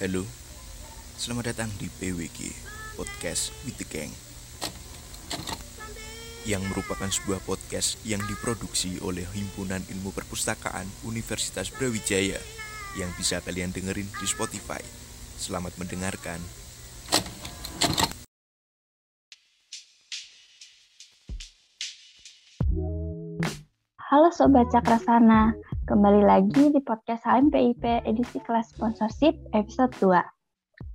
Halo, selamat datang di PWG Podcast with the Gang yang merupakan sebuah podcast yang diproduksi oleh Himpunan Ilmu Perpustakaan Universitas Brawijaya yang bisa kalian dengerin di Spotify. Selamat mendengarkan. Halo Sobat Cakrasana, kembali lagi di podcast HMPIP edisi kelas sponsorship episode 2.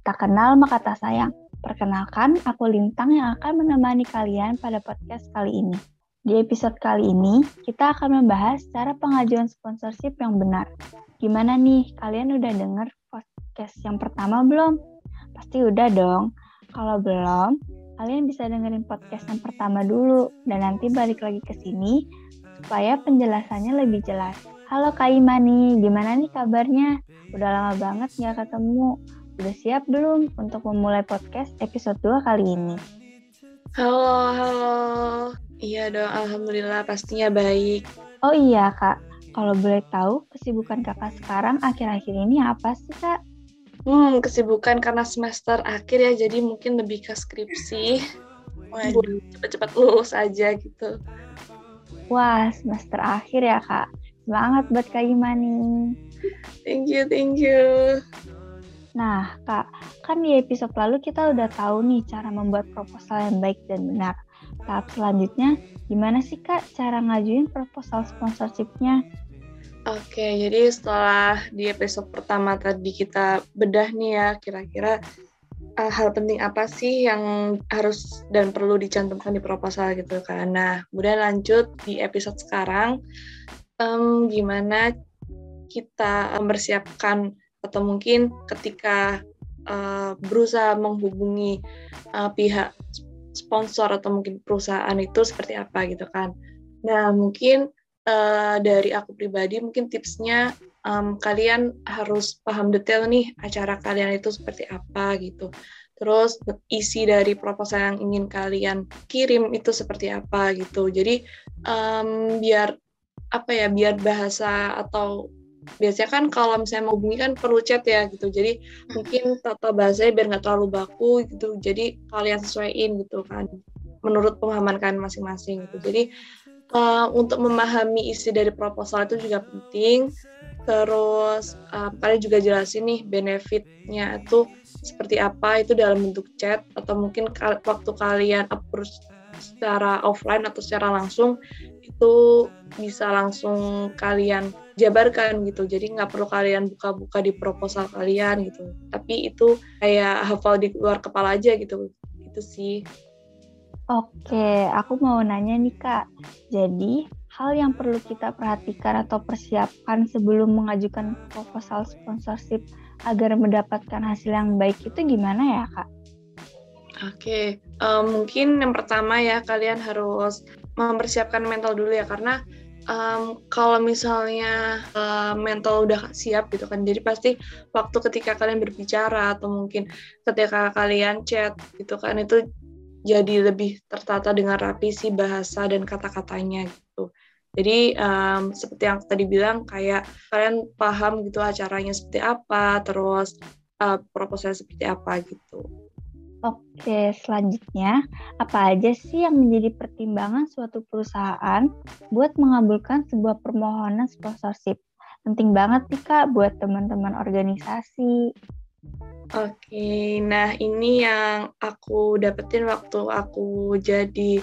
Tak kenal maka tak sayang. Perkenalkan, aku Lintang yang akan menemani kalian pada podcast kali ini. Di episode kali ini, kita akan membahas cara pengajuan sponsorship yang benar. Gimana nih, kalian udah denger podcast yang pertama belum? Pasti udah dong. Kalau belum, kalian bisa dengerin podcast yang pertama dulu, dan nanti balik lagi ke sini supaya penjelasannya lebih jelas. Halo Kak Imani, gimana nih kabarnya? Udah lama banget nggak ketemu. Udah siap belum untuk memulai podcast episode 2 kali ini? Halo, halo. Iya dong, Alhamdulillah pastinya baik. Oh iya Kak, kalau boleh tahu kesibukan kakak sekarang akhir-akhir ini apa sih Kak? Hmm, kesibukan karena semester akhir ya, jadi mungkin lebih ke skripsi. Waduh, cepet-cepet lulus aja gitu. Wah, semester akhir ya Kak. Semangat buat Kak Imani. Thank you, thank you. Nah, Kak, kan di episode lalu kita udah tahu nih cara membuat proposal yang baik dan benar. Tahap selanjutnya, gimana sih Kak cara ngajuin proposal sponsorshipnya? Oke, jadi setelah di episode pertama tadi kita bedah nih ya, kira-kira uh, hal penting apa sih yang harus dan perlu dicantumkan di proposal gitu kan. Nah, kemudian lanjut di episode sekarang, um, gimana kita mempersiapkan atau mungkin ketika uh, berusaha menghubungi uh, pihak sponsor atau mungkin perusahaan itu seperti apa gitu kan. Nah, mungkin uh, dari aku pribadi mungkin tipsnya um, kalian harus paham detail nih acara kalian itu seperti apa gitu. Terus isi dari proposal yang ingin kalian kirim itu seperti apa gitu. Jadi um, biar apa ya biar bahasa atau biasanya kan kalau misalnya mau hubungi kan perlu chat ya gitu. Jadi mungkin tata bahasanya biar nggak terlalu baku gitu. Jadi kalian sesuaiin gitu kan menurut pemahaman kalian masing-masing gitu. Jadi uh, untuk memahami isi dari proposal itu juga penting. Terus uh, kalian juga jelasin nih benefitnya itu seperti apa itu dalam bentuk chat atau mungkin waktu kalian approach secara offline atau secara langsung itu bisa langsung kalian jabarkan gitu jadi nggak perlu kalian buka-buka di proposal kalian gitu tapi itu kayak hafal di luar kepala aja gitu itu sih Oke, aku mau nanya nih Kak. Jadi, hal yang perlu kita perhatikan atau persiapkan sebelum mengajukan proposal sponsorship agar mendapatkan hasil yang baik itu gimana ya Kak? Oke, um, mungkin yang pertama ya kalian harus mempersiapkan mental dulu ya karena um, kalau misalnya uh, mental udah siap gitu kan, jadi pasti waktu ketika kalian berbicara atau mungkin ketika kalian chat gitu kan itu jadi lebih tertata dengan rapi sih bahasa dan kata-katanya gitu. Jadi um, seperti yang tadi bilang kayak kalian paham gitu acaranya seperti apa, terus uh, proposalnya seperti apa gitu. Oke, selanjutnya apa aja sih yang menjadi pertimbangan suatu perusahaan buat mengabulkan sebuah permohonan sponsorship? Penting banget nih Kak buat teman-teman organisasi. Oke, nah ini yang aku dapetin waktu aku jadi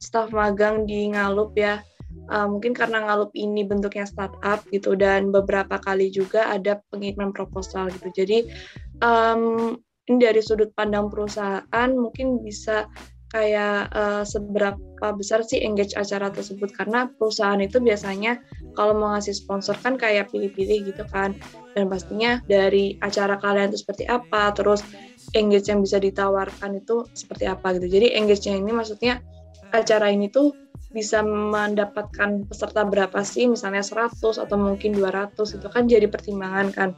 staf magang di Ngalup ya. Uh, mungkin karena Ngalup ini bentuknya startup gitu dan beberapa kali juga ada pengiriman proposal gitu. Jadi um, ini dari sudut pandang perusahaan mungkin bisa kayak uh, seberapa besar sih engage acara tersebut? Karena perusahaan itu biasanya kalau mau ngasih sponsor kan kayak pilih-pilih gitu kan. Dan pastinya dari acara kalian itu seperti apa terus engage yang bisa ditawarkan itu seperti apa gitu. Jadi engage-nya ini maksudnya acara ini tuh bisa mendapatkan peserta berapa sih? Misalnya 100 atau mungkin 200 itu kan jadi pertimbangan kan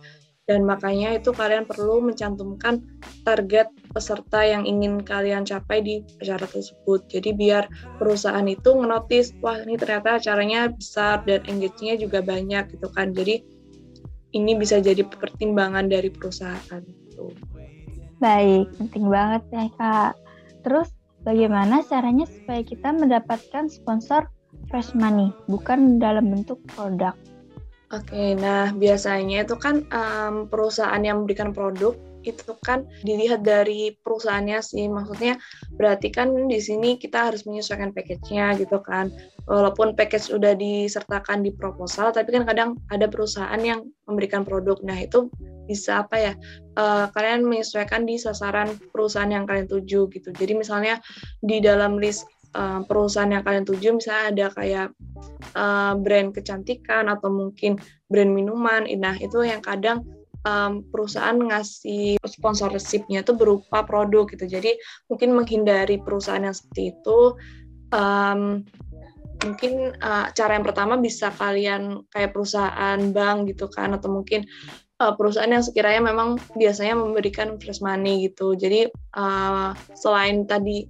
dan makanya itu kalian perlu mencantumkan target peserta yang ingin kalian capai di acara tersebut. Jadi biar perusahaan itu menotis, wah ini ternyata acaranya besar dan engagement-nya juga banyak gitu kan. Jadi ini bisa jadi pertimbangan dari perusahaan. gitu. Baik, penting banget ya Kak. Terus bagaimana caranya supaya kita mendapatkan sponsor fresh money, bukan dalam bentuk produk? Oke, nah biasanya itu kan um, perusahaan yang memberikan produk itu kan dilihat dari perusahaannya sih. Maksudnya berarti kan di sini kita harus menyesuaikan package-nya gitu kan. Walaupun package udah disertakan di proposal, tapi kan kadang ada perusahaan yang memberikan produk. Nah, itu bisa apa ya? Uh, kalian menyesuaikan di sasaran perusahaan yang kalian tuju gitu. Jadi misalnya di dalam list uh, perusahaan yang kalian tuju misalnya ada kayak uh, brand kecantikan atau mungkin brand minuman. Nah, itu yang kadang um, perusahaan ngasih sponsorshipnya itu berupa produk gitu. Jadi mungkin menghindari perusahaan yang seperti itu. Um, mungkin uh, cara yang pertama bisa kalian kayak perusahaan bank gitu kan atau mungkin uh, perusahaan yang sekiranya memang biasanya memberikan fresh money gitu. Jadi uh, selain tadi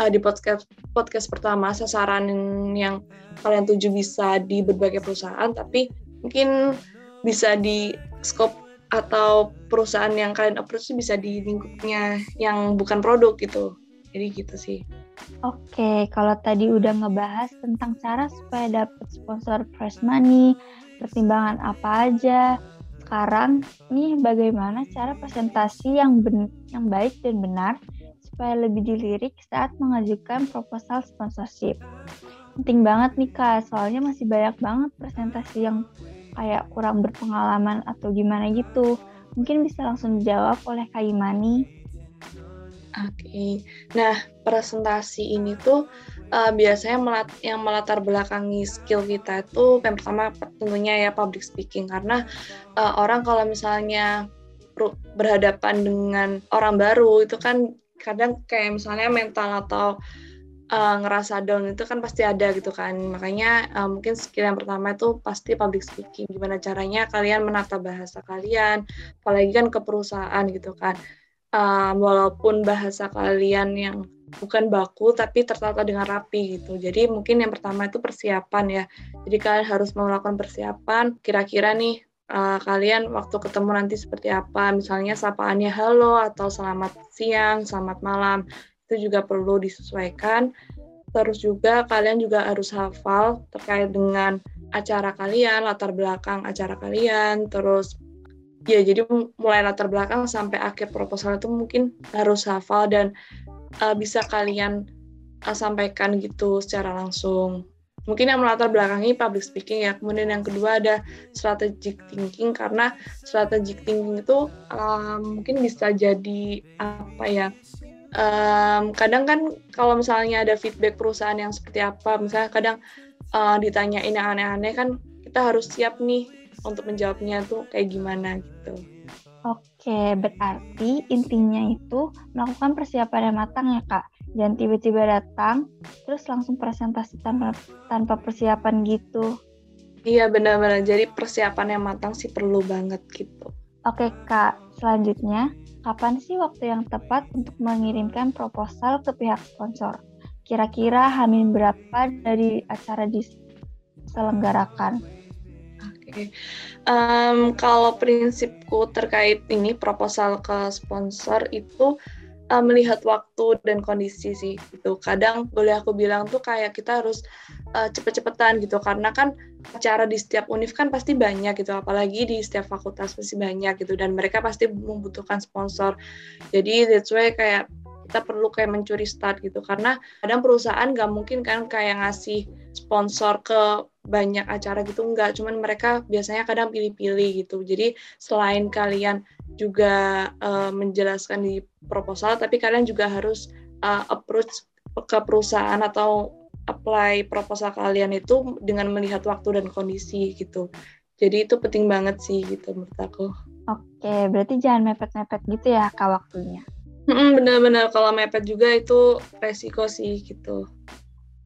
uh, di podcast podcast pertama sasaran yang kalian tuju bisa di berbagai perusahaan, tapi mungkin bisa di scope atau perusahaan yang kalian approach bisa di lingkupnya yang bukan produk gitu. Jadi gitu sih. Oke, kalau tadi udah ngebahas tentang cara supaya dapat sponsor fresh money, pertimbangan apa aja. Sekarang nih bagaimana cara presentasi yang ben yang baik dan benar supaya lebih dilirik saat mengajukan proposal sponsorship. Penting banget nih Kak, soalnya masih banyak banget presentasi yang kayak kurang berpengalaman atau gimana gitu. Mungkin bisa langsung dijawab oleh Kak Imani. Oke, okay. nah presentasi ini tuh uh, biasanya melat yang melatar belakangi skill kita itu yang pertama tentunya ya public speaking karena uh, orang kalau misalnya berhadapan dengan orang baru itu kan kadang kayak misalnya mental atau uh, ngerasa down itu kan pasti ada gitu kan. Makanya uh, mungkin skill yang pertama itu pasti public speaking. Gimana caranya kalian menata bahasa kalian apalagi kan ke perusahaan gitu kan. Uh, walaupun bahasa kalian yang bukan baku tapi tertata dengan rapi gitu. Jadi mungkin yang pertama itu persiapan ya. Jadi kalian harus melakukan persiapan. Kira-kira nih uh, kalian waktu ketemu nanti seperti apa misalnya sapaannya halo atau selamat siang selamat malam itu juga perlu disesuaikan. Terus juga kalian juga harus hafal terkait dengan acara kalian, latar belakang acara kalian, terus ya jadi mulai latar belakang sampai akhir proposal itu mungkin harus hafal dan uh, bisa kalian uh, sampaikan gitu secara langsung. Mungkin yang melatar belakangi public speaking ya. Kemudian yang kedua ada strategic thinking karena strategic thinking itu um, mungkin bisa jadi apa ya um, kadang kan kalau misalnya ada feedback perusahaan yang seperti apa, misalnya kadang uh, ditanyain yang aneh-aneh kan kita harus siap nih untuk menjawabnya tuh kayak gimana gitu. Oke, berarti intinya itu melakukan persiapan yang matang ya kak. Jangan tiba-tiba datang, terus langsung presentasi tanpa tanpa persiapan gitu. Iya benar-benar. Jadi persiapan yang matang sih perlu banget gitu. Oke kak, selanjutnya kapan sih waktu yang tepat untuk mengirimkan proposal ke pihak sponsor? Kira-kira hamin berapa dari acara diselenggarakan? Oke, okay. um, kalau prinsipku terkait ini proposal ke sponsor itu uh, melihat waktu dan kondisi sih gitu. Kadang boleh aku bilang tuh kayak kita harus uh, cepet-cepetan gitu. Karena kan acara di setiap univ kan pasti banyak gitu. Apalagi di setiap fakultas pasti banyak gitu. Dan mereka pasti membutuhkan sponsor. Jadi that's why kayak kita perlu kayak mencuri start gitu. Karena kadang perusahaan nggak mungkin kan kayak ngasih sponsor ke banyak acara gitu. Nggak. Cuman mereka biasanya kadang pilih-pilih gitu. Jadi selain kalian juga uh, menjelaskan di proposal tapi kalian juga harus uh, approach ke perusahaan atau apply proposal kalian itu dengan melihat waktu dan kondisi gitu jadi itu penting banget sih gitu menurut aku oke berarti jangan mepet-mepet gitu ya kak waktunya benar-benar kalau mepet juga itu resiko sih gitu.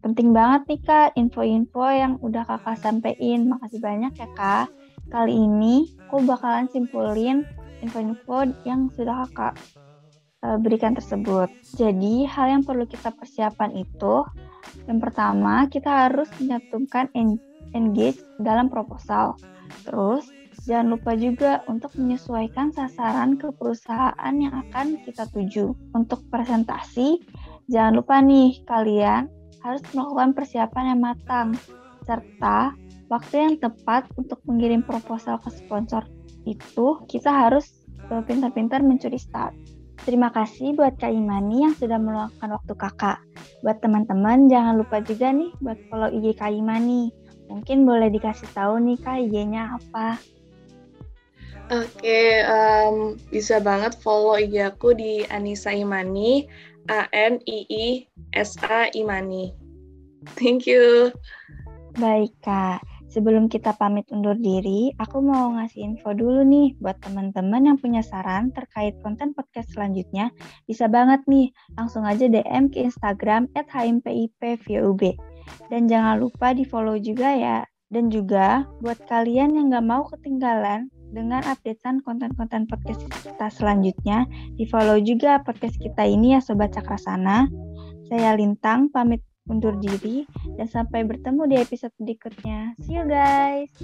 Penting banget nih kak info-info yang udah kakak sampein. Makasih banyak ya kak. Kali ini aku bakalan simpulin info-info yang sudah kakak uh, berikan tersebut. Jadi hal yang perlu kita persiapan itu yang pertama kita harus menyantumkan engage dalam proposal. Terus Jangan lupa juga untuk menyesuaikan sasaran ke perusahaan yang akan kita tuju. Untuk presentasi, jangan lupa nih kalian harus melakukan persiapan yang matang serta waktu yang tepat untuk mengirim proposal ke sponsor itu kita harus eh, pintar-pintar mencuri start. Terima kasih buat Kak Imani yang sudah meluangkan waktu kakak. Buat teman-teman, jangan lupa juga nih buat follow IG Kak Imani. Mungkin boleh dikasih tahu nih Kak IG-nya apa. Oke, okay, um, bisa banget follow IG aku di Anissa Imani, A N I I S A Imani. Thank you. Baik Kak. Sebelum kita pamit undur diri, aku mau ngasih info dulu nih buat teman-teman yang punya saran terkait konten podcast selanjutnya. Bisa banget nih, langsung aja DM ke Instagram at hmpipvub. Dan jangan lupa di follow juga ya. Dan juga buat kalian yang gak mau ketinggalan dengan updatean konten-konten podcast kita selanjutnya, di follow juga podcast kita ini ya Sobat Cakrasana. Saya Lintang, pamit undur diri dan sampai bertemu di episode berikutnya. See you guys.